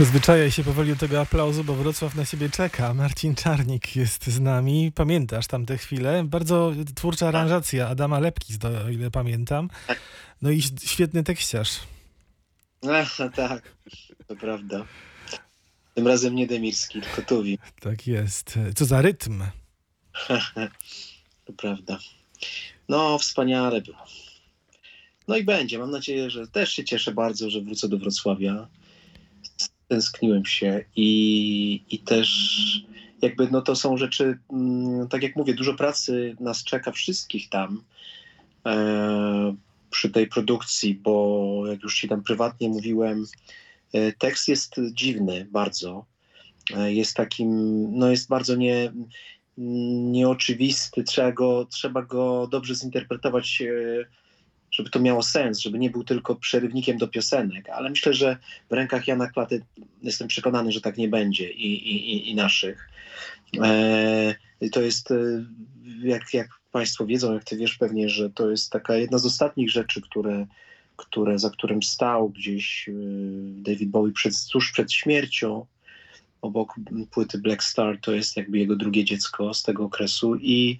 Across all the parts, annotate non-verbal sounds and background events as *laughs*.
Przyzwyczajaj się powoli do tego aplauzu, bo Wrocław na siebie czeka. Marcin Czarnik jest z nami. Pamiętasz tamte chwile? Bardzo twórcza aranżacja Adama Lepkis, do, o ile pamiętam. No i świetny tekściarz. Ach, tak, to prawda. Tym razem nie Demirski, tylko Tuwi. Tak jest. Co za rytm. *laughs* to prawda. No, wspaniale było. No i będzie. Mam nadzieję, że też się cieszę bardzo, że wrócę do Wrocławia. Tęskniłem się i, i też jakby no to są rzeczy, mm, tak jak mówię, dużo pracy nas czeka wszystkich tam e, przy tej produkcji, bo jak już ci tam prywatnie mówiłem, e, tekst jest dziwny bardzo. E, jest takim, no jest bardzo nie, nieoczywisty, trzeba go, trzeba go dobrze zinterpretować e, żeby to miało sens, żeby nie był tylko przerywnikiem do piosenek, ale myślę, że w rękach Jana Klaty jestem przekonany, że tak nie będzie i, i, i naszych. E, to jest, e, jak, jak Państwo wiedzą, jak Ty wiesz pewnie, że to jest taka jedna z ostatnich rzeczy, które, które, za którym stał gdzieś e, David Bowie przed, tuż przed śmiercią. Obok płyty Black Star to jest jakby jego drugie dziecko z tego okresu i,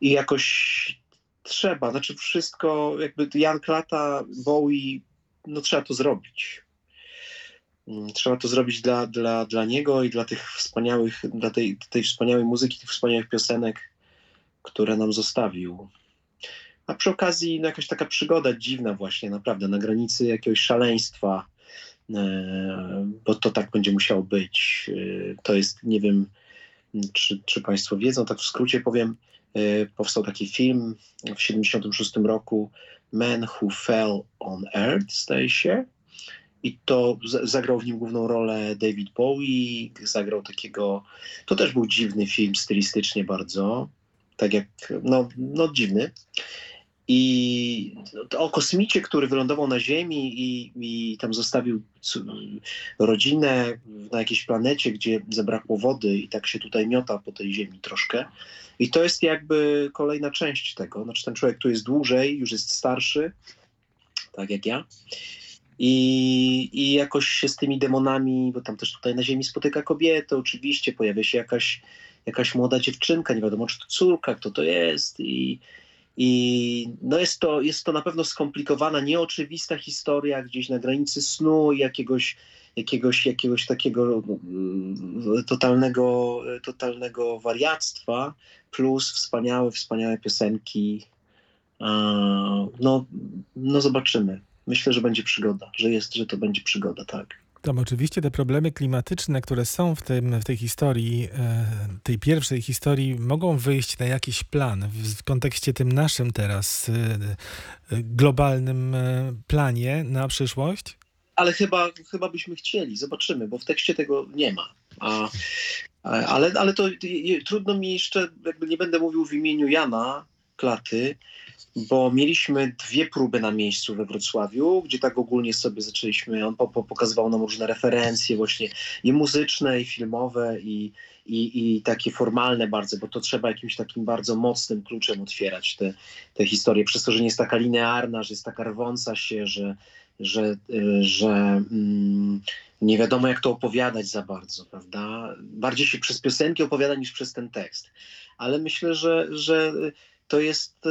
i jakoś trzeba, znaczy wszystko, jakby Jan Klata, Bowie, no trzeba to zrobić. Mm, trzeba to zrobić dla, dla, dla niego i dla tych wspaniałych, dla tej, tej wspaniałej muzyki, tych wspaniałych piosenek, które nam zostawił. A przy okazji no jakaś taka przygoda dziwna właśnie, naprawdę, na granicy jakiegoś szaleństwa, e, bo to tak będzie musiało być. E, to jest, nie wiem, czy, czy Państwo wiedzą, tak w skrócie powiem, E, powstał taki film w 76 roku Man Who Fell on Earth, zdaje się. I to zagrał w nim główną rolę David Bowie, zagrał takiego, to też był dziwny film stylistycznie bardzo, tak jak, no, no dziwny. I o kosmicie, który wylądował na Ziemi i, i tam zostawił rodzinę na jakiejś planecie, gdzie zabrakło wody i tak się tutaj miota po tej Ziemi troszkę. I to jest jakby kolejna część tego. Znaczy ten człowiek tu jest dłużej, już jest starszy, tak jak ja. I, I jakoś się z tymi demonami, bo tam też tutaj na Ziemi spotyka kobietę, oczywiście pojawia się jakaś, jakaś młoda dziewczynka, nie wiadomo czy to córka, kto to jest. I, i no jest, to, jest to na pewno skomplikowana, nieoczywista historia gdzieś na granicy snu i jakiegoś, jakiegoś, jakiegoś takiego mm, totalnego, totalnego wariactwa, plus wspaniałe, wspaniałe piosenki. No, no zobaczymy. Myślę, że będzie przygoda, że jest, że to będzie przygoda, tak. Tam oczywiście te problemy klimatyczne, które są w, tym, w tej historii, e, tej pierwszej historii, mogą wyjść na jakiś plan w, kontekście tym naszym teraz e, e, globalnym planie na przyszłość? Ale chyba, chyba byśmy chcieli, zobaczymy, bo w tekście tego nie ma. A, ale, ale to trudno mi jeszcze, jakby nie będę mówił w imieniu Jana Klaty, bo mieliśmy dwie próby na miejscu we Wrocławiu, gdzie tak ogólnie sobie zaczęliśmy, on po, po, pokazywał nam różne referencje właśnie i muzyczne, i filmowe, i, i, i takie formalne bardzo, bo to trzeba jakimś takim bardzo mocnym kluczem otwierać te, te historie, przez to, że nie jest taka linearna, że jest taka rwąca się, że, że, że mm, nie wiadomo jak to opowiadać za bardzo, prawda? Bardziej się przez piosenki opowiada niż przez ten tekst. Ale myślę, że, że to jest, y,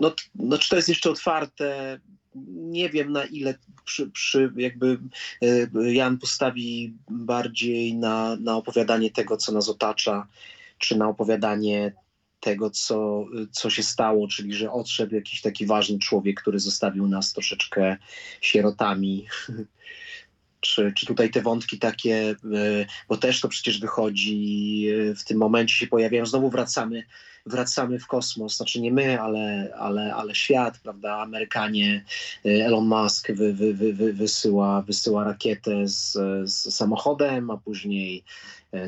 no, no czy to jest jeszcze otwarte, nie wiem na ile przy, przy jakby y, Jan postawi bardziej na, na opowiadanie tego, co nas otacza, czy na opowiadanie tego, co, co się stało, czyli że odszedł jakiś taki ważny człowiek, który zostawił nas troszeczkę sierotami. *laughs* Czy, czy tutaj te wątki takie, y, bo też to przecież wychodzi, w tym momencie się pojawiają, znowu wracamy wracamy w kosmos. Znaczy nie my, ale, ale, ale świat, prawda? Amerykanie, y, Elon Musk wy, wy, wy, wysyła, wysyła rakietę z, z samochodem, a później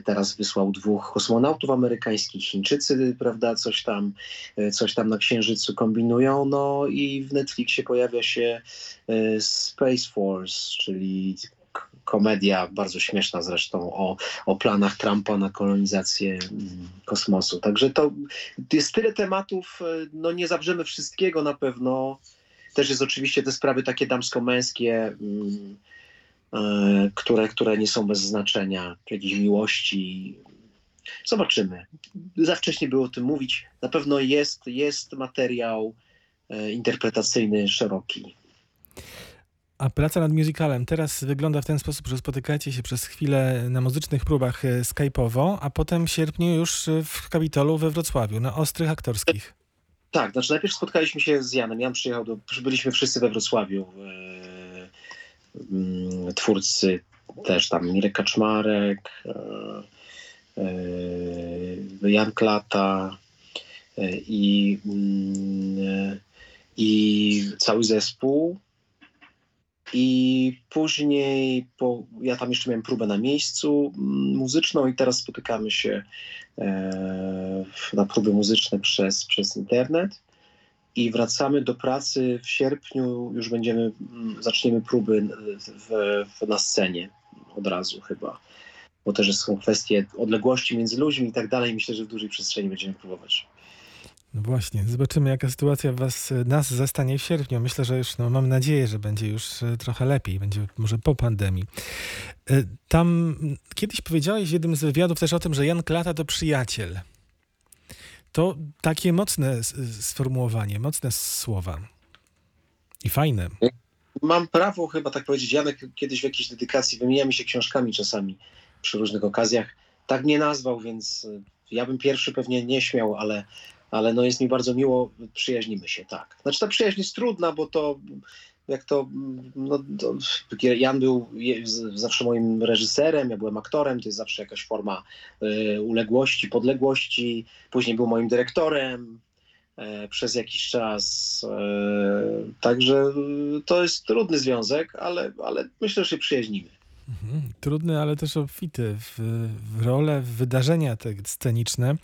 teraz wysłał dwóch kosmonautów amerykańskich, Chińczycy, prawda, coś tam, coś tam na Księżycu kombinują, no i w Netflixie pojawia się Space Force, czyli komedia, bardzo śmieszna zresztą, o, o planach Trumpa na kolonizację mm, kosmosu. Także to jest tyle tematów, e, no nie zawrzemy wszystkiego na pewno. Też jest oczywiście te sprawy takie damsko-męskie, mm, e, które, które nie są bez znaczenia, jakiejś miłości. Zobaczymy. Za wcześnie było o tym mówić. Na pewno jest, jest materiał e, interpretacyjny szeroki. A praca nad musicalem teraz wygląda w ten sposób, że spotykacie się przez chwilę na muzycznych próbach e, skype'owo, a potem w sierpniu już e, w Kapitolu we Wrocławiu, na ostrych aktorskich. Tak, znaczy najpierw spotkaliśmy się z Janem. Jan przyjechał, do, byliśmy wszyscy we Wrocławiu. E, mm, twórcy też tam Mirek Kaczmarek, Jan Klata i, mm, i cały zespół. I później po, ja tam jeszcze miałem próbę na miejscu mm, muzyczną i teraz spotykamy się e, na próby muzyczne przez, przez internet i wracamy do pracy w sierpniu, już będziemy, mm, zaczniemy próby w, w, na scenie od razu chyba, bo też są kwestie odległości między ludźmi i tak dalej. Myślę, że w dużej przestrzeni będziemy próbować. No właśnie, zobaczymy jaka sytuacja was, nas zastanie w sierpniu. Myślę, że już, no, mam nadzieję, że będzie już e, trochę lepiej, będzie może po pandemii. E, Tam kiedyś powiedziałeś w jednym z wywiadów też o tym, że Jan Klata to przyjaciel. To takie mocne sformułowanie, mocne słowa. I fajne. Mam prawo chyba tak powiedzieć, Janek kiedyś w jakiejś dedykacji wymieniamy się książkami czasami przy różnych okazjach. Tak mnie nazwał, więc ja bym pierwszy pewnie nie śmiał, ale, ale no jest mi bardzo miło, przyjaźnimy się, tak. Znaczy ta przyjaźń jest trudna, bo to jak to, no, to Jan był zawsze moim reżyserem, ja byłem aktorem, to jest zawsze jakaś forma y, uległości, podległości. Później był moim dyrektorem, e, przez jakiś czas. e, Także e, to jest trudny związek, ale, ale myślę, że się przyjaźnimy. Mhm. Trudny, ale też obfity w, w rolę, w wydarzenia te sceniczne.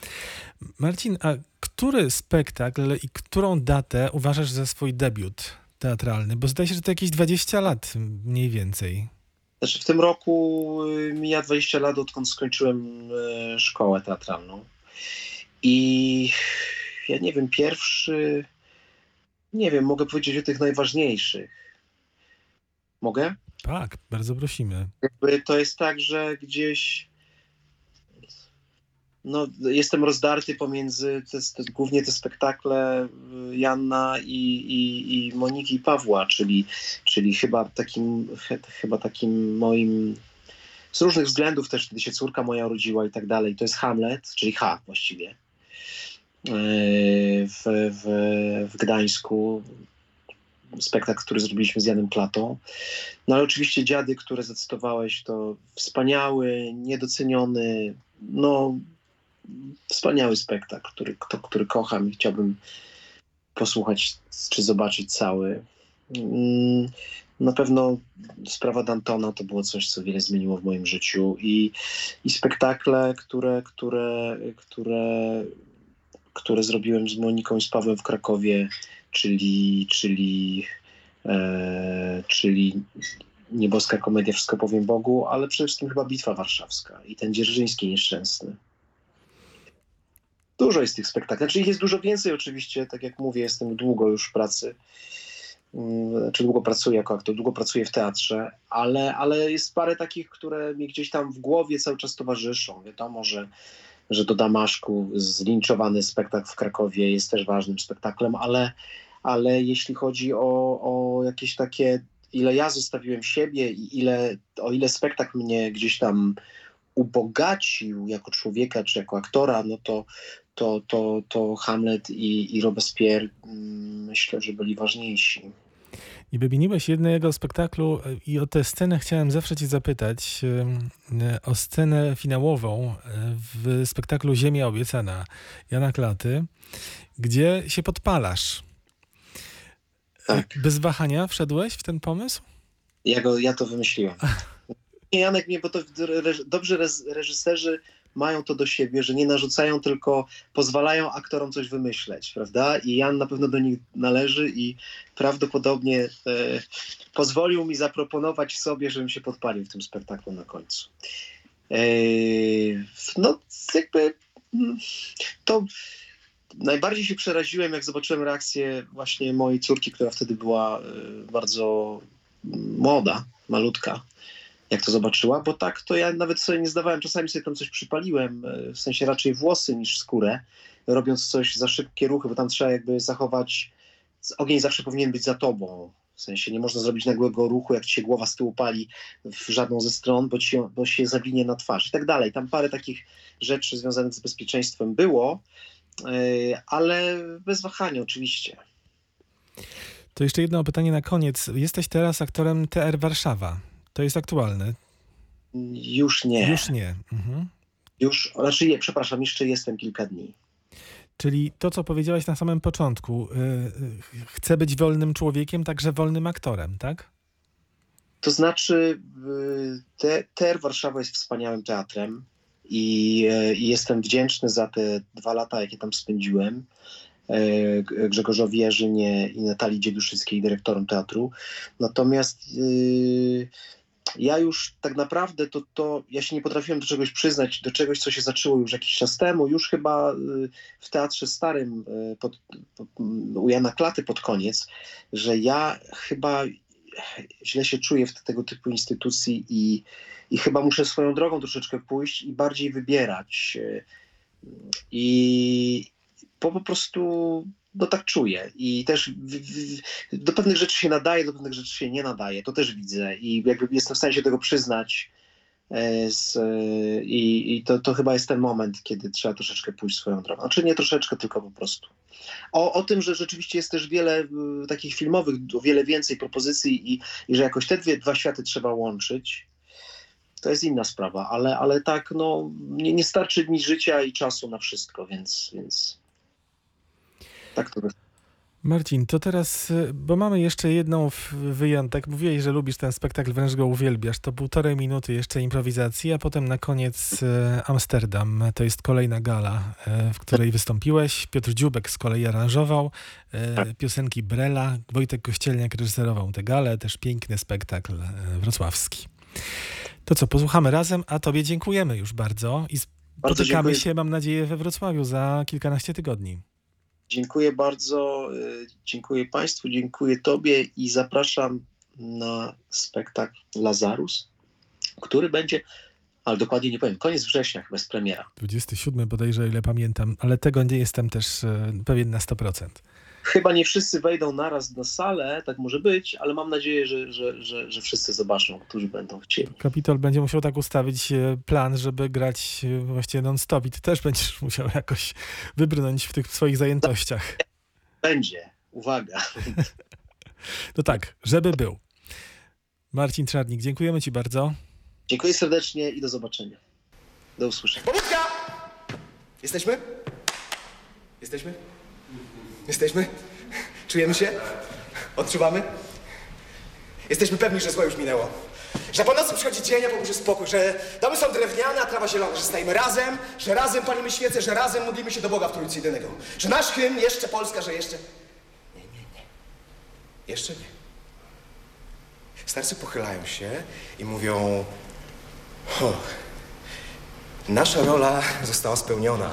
Marcin, a który spektakl i którą datę uważasz za swój debiut teatralny? Bo zdaje się, że to jakieś 20 lat mniej więcej. Znaczy w tym roku y, mija 20 lat, odkąd skończyłem e, szkołę teatralną. I ja nie wiem, pierwszy, nie wiem, mogę powiedzieć o tych najważniejszych. Mogę? Tak, bardzo prosimy. To jest tak, że gdzieś no, jestem rozdarty pomiędzy te, te, głównie te spektakle y, Janna i, i, i Moniki i Pawła, czyli, czyli chyba takim ch- chyba takim moim z różnych względów też, kiedy się córka moja urodziła i tak dalej, to jest Hamlet, czyli H właściwie yy, w, w, w Gdańsku spektakl, który zrobiliśmy z Janem Klatą. No ale oczywiście Dziady, które zacytowałeś, to wspaniały, niedoceniony, no wspaniały spektakl, który, kto, który kocham i chciałbym posłuchać czy zobaczyć cały. Mm, Na pewno sprawa Dantona to było coś, co wiele zmieniło w moim życiu i, i spektakle, które, które, które, które zrobiłem z Moniką i z Pawłem w Krakowie, czyli, czyli, e, czyli Nieboska Komedia Wszystko Powiem Bogu, ale przede wszystkim chyba Bitwa Warszawska i ten Dzierżyński Nieszczęsny. Dużo jest tych spektakli. Znaczy ich jest dużo więcej oczywiście, tak jak mówię, jestem długo już w pracy. Znaczy długo pracuję jako aktor, długo pracuję w teatrze, ale, ale jest parę takich, które mi gdzieś tam w głowie cały czas towarzyszą. Wiadomo, że, że do Damaszku zlinczowany spektakl w Krakowie jest też ważnym spektaklem, ale, ale jeśli chodzi o, o jakieś takie, ile ja zostawiłem siebie i ile, o ile spektakl mnie gdzieś tam ubogacił jako człowieka czy jako aktora, no to, to, to, to Hamlet i, i Robespierre mm, myślę, że byli ważniejsi. Nie wymieniłeś jednego spektaklu e, i o tę scenę chciałem zawsze cię zapytać. e, O scenę finałową e, w spektaklu Ziemia obiecana Jana Klaty, gdzie się podpalasz. Tak. Bez wahania wszedłeś w ten pomysł? Ja, go, ja to wymyśliłem. Nie, Janek, nie, bo to dobrze reż- reżyserzy mają to do siebie, że nie narzucają, tylko pozwalają aktorom coś wymyśleć, prawda? I Jan na pewno do nich należy i prawdopodobnie e, pozwolił mi zaproponować sobie, żebym się podpalił w tym spektaklu na końcu. E, no, jakby mm, to najbardziej się przeraziłem, jak zobaczyłem reakcję właśnie mojej córki, która wtedy była e, bardzo młoda, malutka, jak to zobaczyła, bo tak to ja nawet sobie nie zdawałem, czasami sobie tam coś przypaliłem, e, w sensie raczej włosy niż skórę, robiąc coś za szybkie ruchy, bo tam trzeba jakby zachować, ogień zawsze powinien być za tobą, w sensie nie można zrobić nagłego ruchu, jak ci się głowa z tyłu pali w żadną ze stron, bo, ci, bo się zawinie na twarz i tak dalej. Tam parę takich rzeczy związanych z bezpieczeństwem było, ale bez wahania oczywiście. To jeszcze jedno pytanie na koniec. Jesteś teraz aktorem TR Warszawa. To jest aktualne? Już nie. Już nie. Mhm. Już, znaczy nie, przepraszam, jeszcze jestem kilka dni. Czyli to, co powiedziałeś na samym początku, yy, chcę być wolnym człowiekiem, także wolnym aktorem, tak? To znaczy, te, TR Warszawa jest wspaniałym teatrem i, i jestem wdzięczny za te dwa lata, jakie tam spędziłem. e, Grzegorzowi Jarzynie i Natalii Dzieduszyckiej, dyrektorom teatru. Natomiast yy, ja już tak naprawdę to, to ja się nie potrafiłem do czegoś przyznać, do czegoś, co się zaczęło już jakiś czas temu, już chyba yy, w teatrze starym yy, pod, pod, u Jana Klaty pod koniec, że ja chyba źle się czuję w tego typu instytucji i, i chyba muszę swoją drogą troszeczkę pójść i bardziej wybierać. Yy, I po, po prostu no tak czuję i też w, w, do pewnych rzeczy się nadaje, do pewnych rzeczy się nie nadaje, to też widzę i jakby jestem w stanie się tego przyznać e, z, e, i, i to, to chyba jest ten moment, kiedy trzeba troszeczkę pójść swoją drogą. Znaczy nie troszeczkę, tylko po prostu. O, o tym, że rzeczywiście jest też wiele e, takich filmowych, o wiele więcej propozycji i, i że jakoś te dwie, dwa światy trzeba łączyć, to jest inna sprawa, ale, ale tak, no, nie, nie starczy dni życia i czasu na wszystko, więc, więc tak to jest. Marcin, to teraz, y, bo mamy jeszcze jedną wyjątek. Mówiłeś, że lubisz ten spektakl, wręcz go uwielbiasz. To półtorej minuty jeszcze improwizacji, a potem na koniec y, Amsterdam. To jest kolejna gala, y, w której wystąpiłeś. Piotr Dziubek z kolei aranżował y, piosenki Brela. Wojtek Kościelniak reżyserował tę galę. Też piękny spektakl wrocławski. To co, posłuchamy razem, a tobie dziękujemy już bardzo i Bardzo spotykamy dziękuję. się, mam nadzieję, we Wrocławiu za kilkanaście tygodni. Dziękuję bardzo, y, dziękuję Państwu, dziękuję Tobie i zapraszam na spektakl Lazarus, który będzie, ale dokładnie nie powiem, koniec września chyba jest premiera. 27 bodajże, ile pamiętam, ale tego nie jestem też e, pewien na 100%. Chyba nie wszyscy wejdą naraz na salę, tak może być, ale mam nadzieję, że, że, że, że wszyscy zobaczą, którzy będą chcieli. Kapitol będzie musiał tak ustawić e, plan, żeby grać e, właściwie non-stop i ty też będziesz *laughs* musiał jakoś wybrnąć w tych swoich zajętościach. Będzie, uwaga. *laughs* No tak, żeby był. Marcin Czarnik, dziękujemy ci bardzo. Dziękuję serdecznie i do zobaczenia. Do usłyszenia. Pobudka! Jesteśmy? Jesteśmy? Jesteśmy? Czujemy się? Odczuwamy? Jesteśmy pewni, że złe już minęło. Że po nocy przychodzi dzień, a po spokój, że domy są drewniane, a trawa zielona, że stajemy razem, że razem palimy świece, że razem modlimy się do Boga w Trójcy Jedynego. Że nasz hymn, jeszcze Polska, że jeszcze... Nie, nie, nie. Jeszcze nie. Starcy pochylają się i mówią... O, Nasza rola została spełniona.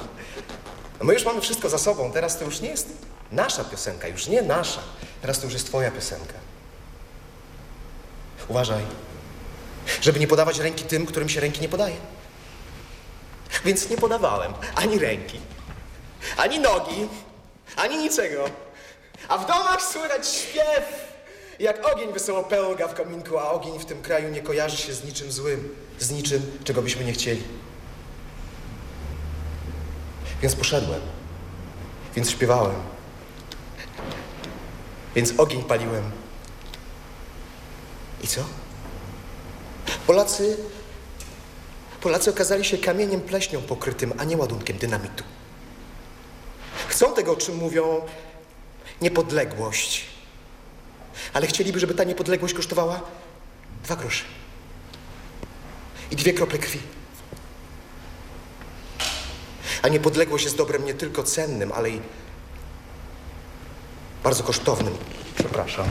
No my już mamy wszystko za sobą. Teraz to już nie jest nasza piosenka, już nie nasza. Teraz to już jest twoja piosenka. Uważaj, żeby nie podawać ręki tym, którym się ręki nie podaje. Więc nie podawałem ani ręki, ani nogi, ani niczego. A w domach słychać śpiew, jak ogień wesoło pełga w kominku, a ogień w tym kraju nie kojarzy się z niczym złym, z niczym, czego byśmy nie chcieli. Więc poszedłem. Więc śpiewałem. Więc ogień paliłem. I co? Polacy. Polacy okazali się kamieniem pleśnią pokrytym, a nie ładunkiem dynamitu. Chcą tego, o czym mówią, niepodległość. Ale chcieliby, żeby ta niepodległość kosztowała dwa grosze. I dwie krople krwi. A niepodległość jest dobrem nie tylko cennym, ale i bardzo kosztownym. Przepraszam.